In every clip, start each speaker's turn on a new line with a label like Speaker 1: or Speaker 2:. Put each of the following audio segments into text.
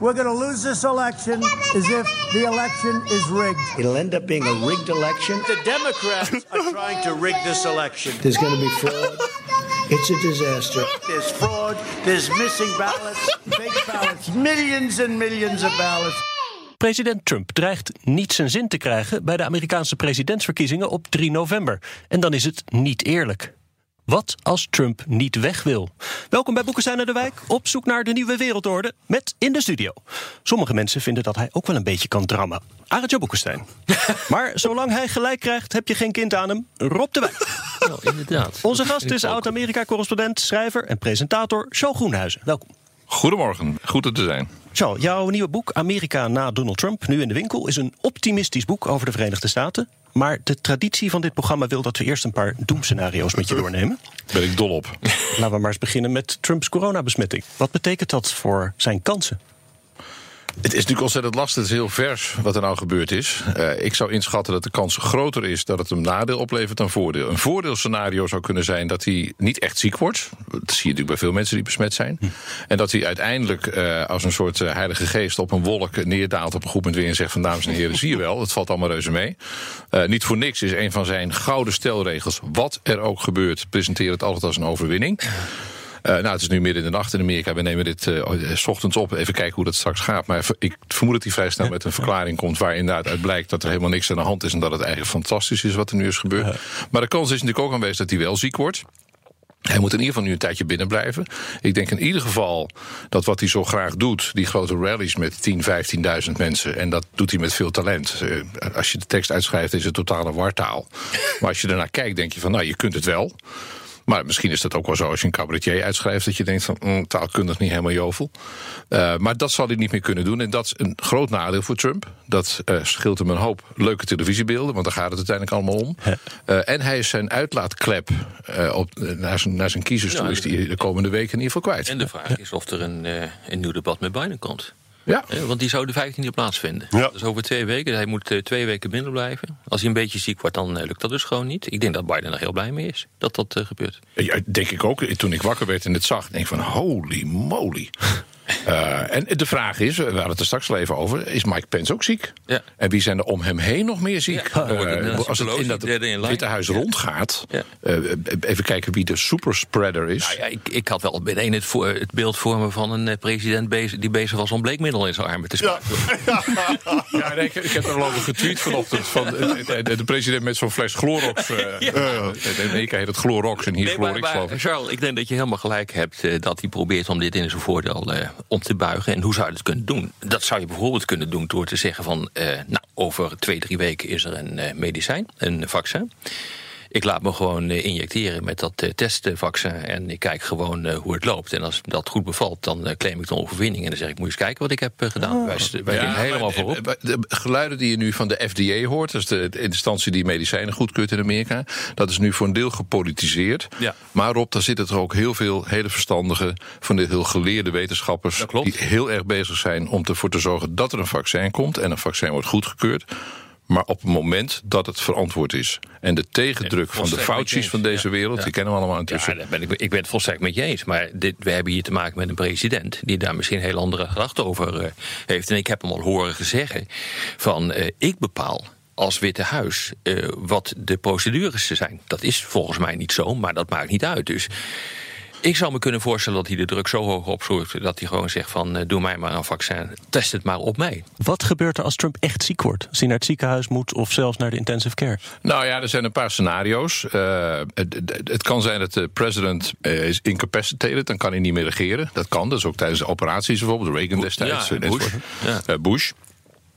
Speaker 1: we're going to lose this election is if the election is rigged.
Speaker 2: It'll end up being a rigged election.
Speaker 3: The Democrats are trying to rig this election.
Speaker 2: There's going to be fraud. It's a disaster.
Speaker 3: There's fraud, there's missing ballots, fake ballots, millions and millions of ballots.
Speaker 4: President Trump dreigt niet zijn zin te krijgen bij de Amerikaanse presidentsverkiezingen op 3 november. En dan is het niet eerlijk. Wat als Trump niet weg wil? Welkom bij Boekenstein naar de Wijk, op zoek naar de nieuwe wereldorde, met in de studio. Sommige mensen vinden dat hij ook wel een beetje kan drammen. Arendtje Boekenstein. maar zolang hij gelijk krijgt, heb je geen kind aan hem. Rob de Wijk.
Speaker 5: Nou, inderdaad.
Speaker 4: Onze gast is oud-Amerika-correspondent, schrijver en presentator Charles Groenhuizen. Welkom.
Speaker 6: Goedemorgen, goed er te zijn.
Speaker 4: Charles, jouw nieuwe boek Amerika na Donald Trump, nu in de winkel, is een optimistisch boek over de Verenigde Staten. Maar de traditie van dit programma wil dat we eerst een paar doemscenario's met je doornemen.
Speaker 6: Ben ik dol op.
Speaker 4: Laten we maar eens beginnen met Trumps coronabesmetting. Wat betekent dat voor zijn kansen?
Speaker 6: Het is natuurlijk ontzettend lastig. Het is heel vers wat er nou gebeurd is. Uh, ik zou inschatten dat de kans groter is dat het een nadeel oplevert dan voordeel. Een voordeelscenario zou kunnen zijn dat hij niet echt ziek wordt. Dat zie je natuurlijk bij veel mensen die besmet zijn. Hm. En dat hij uiteindelijk uh, als een soort uh, heilige geest op een wolk neerdaalt op een goed moment weer en zegt van dames en heren, zie je wel, het valt allemaal reuze mee. niet voor niks is een van zijn gouden stelregels, wat er ook gebeurt, presenteer het altijd als een overwinning. Uh, nou, het is nu midden in de nacht in Amerika. We nemen dit uh, s ochtends op. Even kijken hoe dat straks gaat. Maar ik vermoed dat hij vrij snel met een verklaring komt... waar inderdaad uit blijkt dat er helemaal niks aan de hand is... en dat het eigenlijk fantastisch is wat er nu is gebeurd. Maar de kans is natuurlijk ook aanwezig dat hij wel ziek wordt. Hij moet in ieder geval nu een tijdje binnen blijven. Ik denk in ieder geval dat wat hij zo graag doet, die grote rallies met 10, 15.000 mensen, en dat doet hij met veel talent. Als je de tekst uitschrijft, is het totale wartaal. Maar als je ernaar kijkt, denk je van, nou, je kunt het wel. Maar misschien is dat ook wel zo als je een cabaretier uitschrijft... dat je denkt van mm, taalkundig niet helemaal jovel. Uh, maar dat zal hij niet meer kunnen doen. En dat is een groot nadeel voor Trump. Dat uh, scheelt hem een hoop leuke televisiebeelden... want daar gaat het uiteindelijk allemaal om. Uh, en hij is zijn uitlaatklep op, naar, zijn, naar zijn kiezers toe... is die de komende weken in ieder geval kwijt.
Speaker 5: En de vraag is of er een, een nieuw debat met Biden komt.
Speaker 6: Ja.
Speaker 5: Want die zou de 15e plaatsvinden.
Speaker 6: Ja.
Speaker 5: Dus over twee weken. Hij moet uh, twee weken binnen blijven. Als hij een beetje ziek wordt, dan uh, lukt dat dus gewoon niet. Ik denk dat Biden er heel blij mee is dat dat gebeurt.
Speaker 6: Ja, denk ik ook. Toen ik wakker werd en het zag, denk ik van holy moly. Uh, en de vraag is, we hadden het er straks al even over, is Mike Pence ook ziek?
Speaker 5: Ja.
Speaker 6: En wie zijn er om hem heen nog meer ziek?
Speaker 5: Ja,
Speaker 6: uh, als het in dat Witte Huis rondgaat, ja. uh, even kijken wie de superspreader is.
Speaker 5: Nou ja, ik, ik, had wel meteen het, voor, het beeld voor me van een president bezig, die bezig was om bleekmiddel in zijn armen te spuiten.
Speaker 6: Ja, ja nee, ik, ik, heb er al over getweet vanochtend van de, de, de president met zo'n fles Clorox. in Amerika heet het Clorox en hier
Speaker 5: nee,
Speaker 6: Chlorix,
Speaker 5: maar. Charles, ik denk dat je helemaal gelijk hebt dat hij probeert om dit in zijn voordeel om te buigen. En hoe zou je het kunnen doen? Dat zou je bijvoorbeeld kunnen doen door te zeggen van... Uh, nou, over twee, drie weken is er een uh, medicijn, een vaccin. Ik laat me gewoon uh, injecteren met dat testvaccin en ik kijk gewoon hoe het loopt. En als dat goed bevalt, dan claim ik de overwinning. En dan zeg ik, moet je eens kijken wat ik heb gedaan. Oh. Wij, wij ja, helemaal voorop.
Speaker 6: De geluiden die je nu van de FDA hoort... dat is de, de instantie die medicijnen goedkeurt in Amerika... dat is nu voor een deel gepolitiseerd.
Speaker 5: Ja.
Speaker 6: Maar op, daar zitten er ook heel veel hele verstandige... van de heel geleerde wetenschappers... die heel erg bezig zijn om ervoor te zorgen dat er een vaccin komt... en een vaccin wordt goedgekeurd maar op het moment dat het verantwoord is. En de tegendruk van de Fauci's van deze wereld, ja. die kennen we allemaal intussen.
Speaker 5: Ja, ben ik, ik ben het volstrekt met je eens. Maar dit, we hebben hier te maken met een president... die daar misschien heel andere gedachten over uh, heeft. En ik heb hem al horen zeggen van... Uh, ik bepaal als Witte Huis uh, wat de procedures zijn. Dat is volgens mij niet zo, maar dat maakt niet uit. Dus... Ik zou me kunnen voorstellen dat hij de druk zo hoog opschroeit... dat hij gewoon zegt van, uh, doe mij maar een vaccin, test het maar op mij.
Speaker 4: Wat gebeurt er als Trump echt ziek wordt? Als hij naar het ziekenhuis moet of zelfs naar de intensive care?
Speaker 6: Nou ja, er zijn een paar scenario's. Uh, het, het, kan zijn dat de president uh, is incapacitated, dan kan hij niet meer regeren. Dat kan, dat is ook tijdens de operaties bijvoorbeeld, Reagan destijds.
Speaker 5: Ja, Bush.
Speaker 6: Ja. Bush.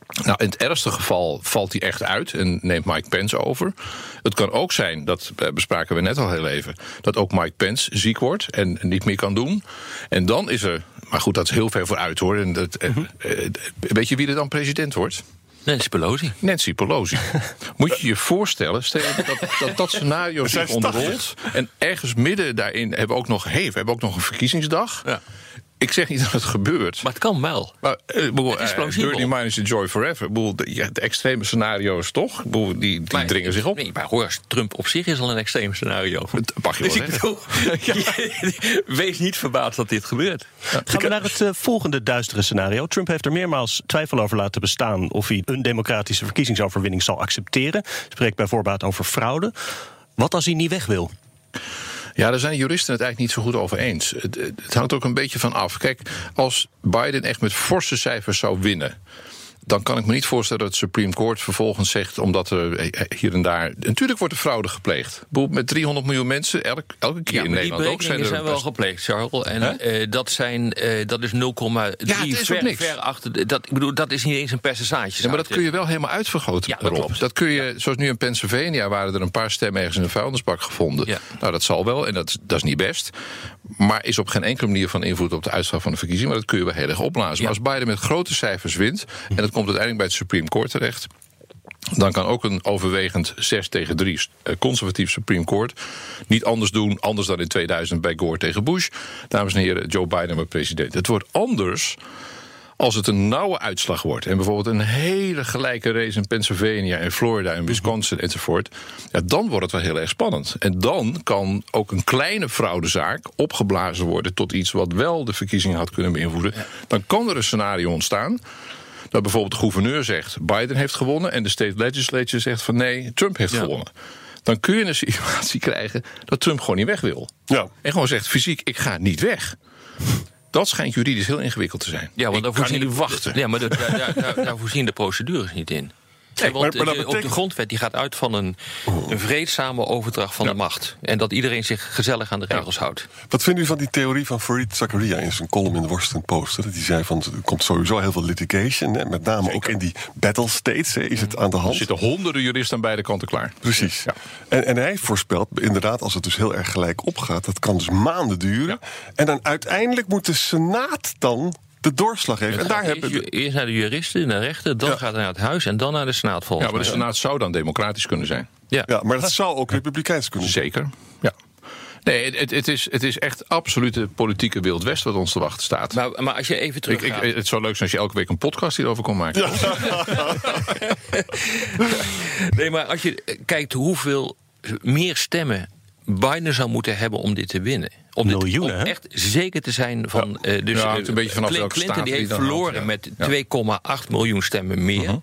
Speaker 6: Nou, in het ergste geval valt hij echt uit en neemt Mike Pence over. Het kan ook zijn, dat bespraken we net al heel even, dat ook Mike Pence ziek wordt en niet meer kan doen. En dan is er, maar goed, dat is heel ver vooruit hoor. En dat, eh, eh, weet je wie er dan president wordt?
Speaker 5: Nancy Pelosi.
Speaker 6: Nancy Pelosi. Moet je je voorstellen, stel je dat dat, dat scenario zich
Speaker 7: is 80.
Speaker 6: onderrolt. En ergens midden daarin hebben we ook nog, hey, we hebben ook nog een verkiezingsdag.
Speaker 5: Ja.
Speaker 6: Ik zeg niet dat het gebeurt.
Speaker 5: Maar het kan wel.
Speaker 6: Maar, eh,
Speaker 5: Het is
Speaker 6: eh,
Speaker 5: plausibel.
Speaker 6: Dirty Minds Enjoy Forever. Ik bedoel, de, ja, de extreme scenario's toch? Ik bedoel, die die
Speaker 5: Maar-
Speaker 6: dringen zich op.
Speaker 5: Nee, maar hoor, Trump op zich is al een extreem scenario.
Speaker 6: Dat mag je wel
Speaker 5: Dus ik bedoel, wees niet verbaasd dat dit gebeurt.
Speaker 4: Gaan we naar het eh, volgende duistere scenario. Trump heeft er meermaals twijfel over laten bestaan of hij een democratische verkiezingsoverwinning zal accepteren. Spreekt bij voorbaat over fraude. Wat als hij niet weg wil?
Speaker 6: Ja, daar zijn juristen het eigenlijk niet zo goed over eens. Het, het hangt ook een beetje van af. Kijk, als Biden echt met forse cijfers zou winnen. Dan kan ik me niet voorstellen dat het Supreme Court vervolgens zegt, omdat er eh, hier en daar. Natuurlijk wordt er fraude gepleegd. Bijvoorbeeld met 300 miljoen mensen, elk, elke keer
Speaker 5: Ja,
Speaker 6: in Nederland ook
Speaker 5: zijn,
Speaker 6: er
Speaker 5: wel
Speaker 6: best-
Speaker 5: gepleegd, Charles. En eh, dat, zijn, eh, dat is 0,3
Speaker 6: Ja,
Speaker 5: ver, achter. de- Dat, ik bedoel, dat is niet eens een percentage.
Speaker 6: Ja, maar dat kun je wel helemaal uitvergroten.
Speaker 5: Ja, dat
Speaker 6: kun je, zoals nu in Pennsylvania waren er een paar stemmen ergens in een vuilnisbak gevonden.
Speaker 5: Ja.
Speaker 6: Nou, dat zal wel en dat, dat is niet best. Maar is op geen enkele manier van invloed op de uitslag van de verkiezing. Maar dat kun je wel heel erg opblazen.
Speaker 5: Ja.
Speaker 6: Maar als Biden met grote cijfers wint. en dat komt uiteindelijk bij het Supreme Court terecht. Dan kan ook een overwegend 6 tegen 3 eh, conservatief Supreme Court niet anders doen, anders dan in 2000 bij Gore tegen Bush. Dames en heren, Joe Biden wordt president. Het wordt anders als het een nauwe uitslag wordt. En bijvoorbeeld een hele gelijke race in Pennsylvania en Florida en Wisconsin enzovoort. Ja, dan wordt het wel heel erg spannend. En dan kan ook een kleine fraudezaak opgeblazen worden tot iets wat wel de verkiezingen had kunnen beïnvloeden. Dan kan er een scenario ontstaan dat bijvoorbeeld de gouverneur zegt Biden heeft gewonnen en de state legislature zegt van nee, Trump heeft
Speaker 5: Ja.
Speaker 6: gewonnen. Dan kun je een situatie krijgen dat Trump gewoon niet weg wil.
Speaker 7: Ja.
Speaker 6: En gewoon zegt fysiek, ik ga niet weg. Dat schijnt juridisch heel ingewikkeld te zijn.
Speaker 5: Ja, want daar voorzien
Speaker 6: niet wachten.
Speaker 5: Ja, maar dat- daar, daar, daar, daar voorzien de procedures niet in.
Speaker 7: Nee,
Speaker 5: want
Speaker 7: maar- maar dat
Speaker 5: de- op de
Speaker 7: betekent-
Speaker 5: grondwet die gaat uit van een, een vreedzame overdracht van de macht. En dat iedereen zich gezellig aan de regels houdt.
Speaker 7: Wat vindt u van die theorie van Fareed Zakaria in zijn column in de Washington Post? hè? Dat hij zei van er komt sowieso heel veel litigation. Hè? Met name ook in die battle states hè, is het aan de
Speaker 6: Er
Speaker 7: hand.
Speaker 6: zitten honderden juristen aan beide kanten klaar.
Speaker 7: Precies.
Speaker 6: Ja.
Speaker 7: En, en hij voorspelt, inderdaad, als het dus heel erg gelijk opgaat, dat kan dus maanden duren. En dan uiteindelijk moet de Senaat dan de doorslag geven. En daar hebben
Speaker 5: eerst, eerst naar de juristen, naar de rechter, dan
Speaker 7: Ja.
Speaker 5: gaat het naar het huis en dan naar de Senaat volgens
Speaker 6: Ja, maar de. Senaat zou dan democratisch kunnen zijn.
Speaker 5: Ja.
Speaker 7: Ja, maar dat zou ook republikeins kunnen zijn.
Speaker 6: Zeker. Ja. Nee, het, het, het is, het is echt absoluut het politieke Wild West wat ons te wachten staat.
Speaker 5: Maar, maar als je even terug
Speaker 6: ik, het zou leuk zijn als je elke week een podcast hierover kon maken.
Speaker 5: Nee, maar als je eh, kijkt hoeveel meer stemmen Biden zou moeten hebben om dit te winnen. Om dit-
Speaker 4: Miljoenen,
Speaker 5: om echt zeker te zijn van. eh, dus
Speaker 6: Ja, hangt een beetje vanaf
Speaker 5: Clinton
Speaker 6: staat
Speaker 5: die heeft
Speaker 6: dan
Speaker 5: verloren met
Speaker 6: ja.
Speaker 5: 2,8 miljoen stemmen meer.
Speaker 6: Mhm.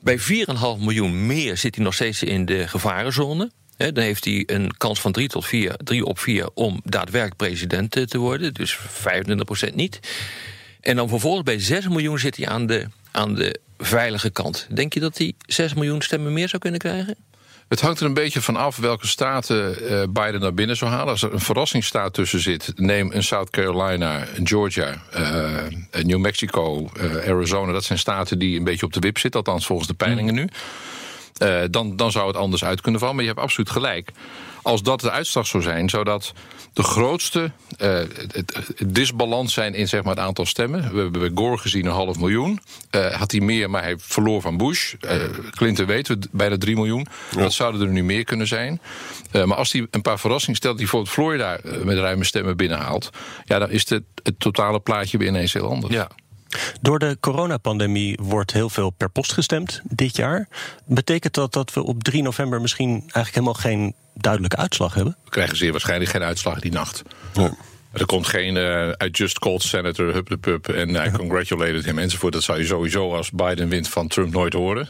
Speaker 5: Bij 4,5 miljoen meer zit hij nog steeds in de gevarenzone. Hè, dan heeft hij een kans van 3 tot 4, 3 op 4 om daadwerkelijk president eh, te worden. Dus 25% niet. En dan vervolgens bij 6 miljoen zit hij aan de, aan de veilige kant. Denk je dat hij 6 miljoen stemmen meer zou kunnen krijgen?
Speaker 6: Het hangt er een beetje van af welke staten eh, Biden naar binnen zou halen. Als er een verrassingsstaat tussen zit, neem een South Carolina, een Georgia, een New Mexico, eh, Arizona. Dat zijn staten die een beetje op de wip zitten, althans volgens de peilingen nu. Eh, dan, dan zou het anders uit kunnen vallen. Maar je hebt absoluut gelijk. Als dat de uitslag zou zijn, zou dat de grootste eh, disbalans zijn in zeg maar, het aantal stemmen. We hebben bij Gore gezien een half miljoen. Eh, had hij meer, maar hij verloor van Bush. Eh, Clinton weten we, bijna 3 miljoen. Dat zouden er nu meer kunnen zijn. Maar als hij een paar verrassingen stelt, die bijvoorbeeld Florida met ruime stemmen binnenhaalt. Ja, dan is het, het totale plaatje weer ineens heel anders.
Speaker 5: Ja.
Speaker 4: Door de coronapandemie wordt heel veel per post gestemd dit jaar. Betekent dat dat we op 3 november misschien eigenlijk helemaal geen duidelijke uitslag hebben?
Speaker 6: We krijgen zeer waarschijnlijk geen uitslag die nacht.
Speaker 7: Nee.
Speaker 6: Er komt geen eh I just called Senator Hup de Pup en I congratulated him enzovoort. Dat zou je sowieso als Biden wint van Trump nooit horen.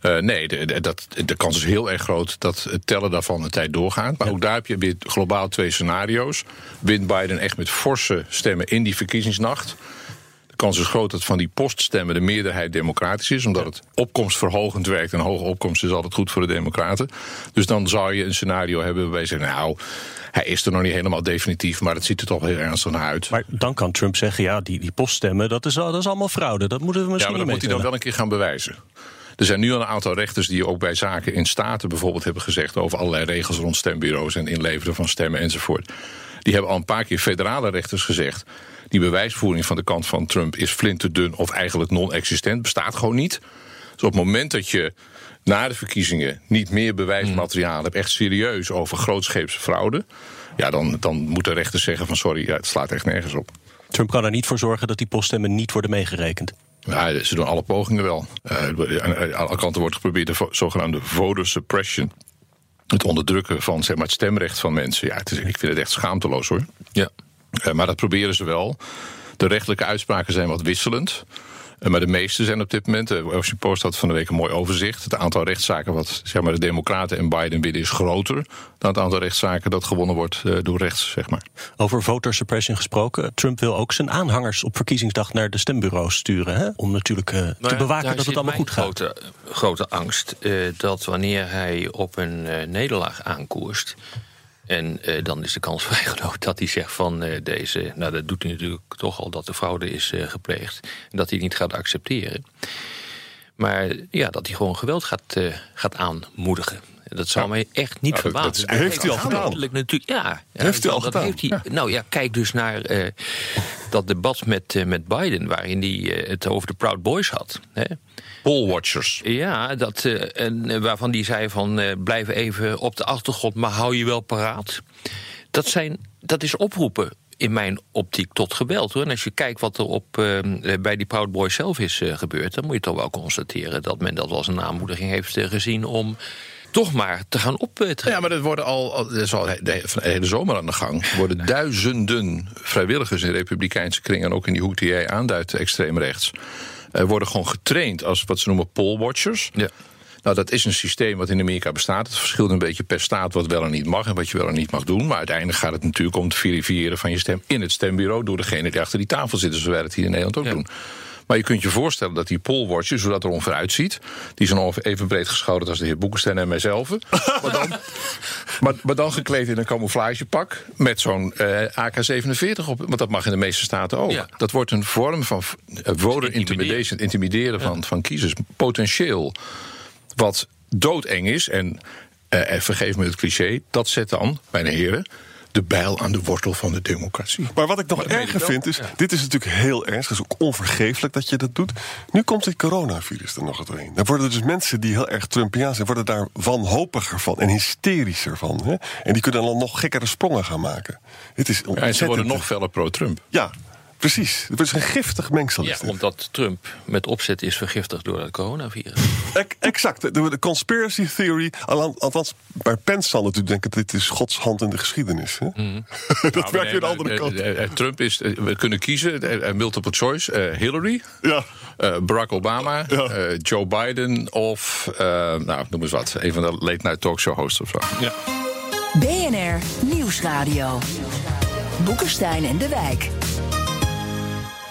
Speaker 6: Eh, nee, de, de- dat, de kans is heel erg groot dat het tellen daarvan een tijd doorgaat. Maar ook daar heb je weer globaal twee scenario's. Wint Biden echt met forse stemmen in die verkiezingsnacht. De kans is groot dat van die poststemmen de meerderheid democratisch is, omdat het opkomstverhogend werkt. En een hoge opkomst is altijd goed voor de Democraten. Dus dan zou je een scenario hebben waarbij je zegt: Nou, hij is er nog niet helemaal definitief, maar het ziet er toch heel ernstig naar uit.
Speaker 4: Maar dan kan Trump zeggen, ja, die, die poststemmen, dat is, dat is allemaal fraude. Dat moeten we
Speaker 6: Ja,
Speaker 4: misschien
Speaker 6: maar dat moet hij dan wel een keer gaan bewijzen. Er zijn nu al een aantal rechters die ook bij zaken in staten bijvoorbeeld hebben gezegd over allerlei regels rond stembureaus en inleveren van stemmen enzovoort. Die hebben al een paar keer federale rechters gezegd. Die bewijsvoering van de kant van Trump is flinterdun of eigenlijk non-existent, bestaat gewoon niet. Dus op het moment dat je na de verkiezingen niet meer bewijsmateriaal hebt, echt serieus over grootscheepse fraude, ja, dan, dan moet de rechter zeggen van sorry, ja, het slaat echt nergens op.
Speaker 4: Trump kan er niet voor zorgen dat die poststemmen niet worden meegerekend.
Speaker 6: Ja, ze doen alle pogingen wel. Uh, aan alle kanten wordt geprobeerd de zogenaamde voter suppression. Het onderdrukken van zeg maar, het stemrecht van mensen. Ja, het is, ik vind het echt schaamteloos hoor.
Speaker 5: Ja.
Speaker 6: Uh, maar dat proberen ze wel. De rechtelijke uitspraken zijn wat wisselend. Eh, maar de meeste zijn op dit moment, de Washington Post had van de week een mooi overzicht. Het aantal rechtszaken wat zeg maar, de Democraten en Biden winnen is groter dan het aantal rechtszaken dat gewonnen wordt door rechts. Zeg maar.
Speaker 4: Over voter suppression gesproken. Trump wil ook zijn aanhangers op verkiezingsdag naar de stembureaus sturen. Hè? Om natuurlijk uh, nou ja, te bewaken dat het allemaal goed gaat.
Speaker 5: Grote, grote angst dat wanneer hij op een nederlaag aankoerst en uh, dan is de kans vrij groot dat hij zegt van uh, deze... nou, dat doet hij natuurlijk toch al dat de fraude is uh, gepleegd... en dat hij niet gaat accepteren. Maar ja, dat hij gewoon geweld gaat, gaat aanmoedigen. Dat zou ja. mij echt niet
Speaker 7: nou,
Speaker 5: verbazen.
Speaker 7: Dat heeft hij al gedaan.
Speaker 5: Natuurlijk, ja,
Speaker 7: heeft hij al gedaan.
Speaker 5: Heeft hij, ja. Nou ja, kijk dus naar dat debat met, met Biden... waarin hij het over de Proud Boys had. Hè?
Speaker 6: Pollwatchers.
Speaker 5: Ja, dat, uh, en, waarvan die zei van uh, blijf even op de achtergrond, maar hou je wel paraat. Dat, zijn, dat is oproepen in mijn optiek tot geweld. Hoor. En als je kijkt wat er op, uh, bij die Proud Boys zelf is gebeurd... dan moet je toch wel constateren dat men dat als een aanmoediging heeft gezien... om toch maar te gaan optreden.
Speaker 6: Ja, maar dat worden al, dat is al de, de hele zomer aan de gang. Er worden duizenden vrijwilligers in republikeinse kringen... en ook in die hoek die jij aanduidt, extreem rechts... Uh, worden gewoon getraind als wat ze noemen pollwatchers.
Speaker 5: Ja.
Speaker 6: Nou, dat is een systeem wat in Amerika bestaat. Het verschilt een beetje per staat wat wel en niet mag en wat je wel en niet mag doen. Maar uiteindelijk gaat het natuurlijk om het verifiëren van je stem in het stembureau door degene die achter die tafel zitten, zoals wij het hier in Nederland ook ja. doen. Maar je kunt je voorstellen dat die pollwatchers, zodat er ongeveer uitziet, die zijn ongeveer even breed geschouderd als de heer Boekenstein en mijzelf. maar, dan, maar, maar, dan gekleed in een camouflagepak met zo'n uh, AK-47 op. Want dat mag in de meeste staten ook. Ja. Dat wordt een vorm van voter intimidation, intimideren ja. van, van kiezers. Potentieel. Wat doodeng is. En uh, vergeef me het cliché. Dat zet dan, mijn heren de bijl aan de wortel van de democratie.
Speaker 7: Maar wat ik nog erger vind is, dit is natuurlijk heel erg, het is ook onvergeeflijk dat je dat doet. Nu komt het coronavirus er nog doorheen. Dan worden dus mensen die heel erg Trumpiaans zijn, worden daar wanhopiger van en hysterischer van. Hè? En die kunnen dan nog gekkere sprongen gaan maken. Het is
Speaker 6: ja, en ze worden nog feller pro-Trump.
Speaker 7: Ja, Precies. Het is een giftig mengsel.
Speaker 5: Ja, omdat Trump met opzet is vergiftigd door het coronavirus.
Speaker 7: exact. De, de, conspiracy theory. Althans, bij Pence zal natuurlijk denken... dit is Gods hand in de geschiedenis. Hè? Mm. dat nou, werkt weer de andere kant.
Speaker 6: Trump is... we kunnen kiezen. Uh, multiple choice. Uh, Hillary.
Speaker 7: Ja.
Speaker 6: Barack Obama. Ja. Joe Biden. Of, nou, noem eens wat. Een van de late night talkshow hosts of zo.
Speaker 8: Ja. BNR Nieuwsradio. Boekenstein en de Wijk.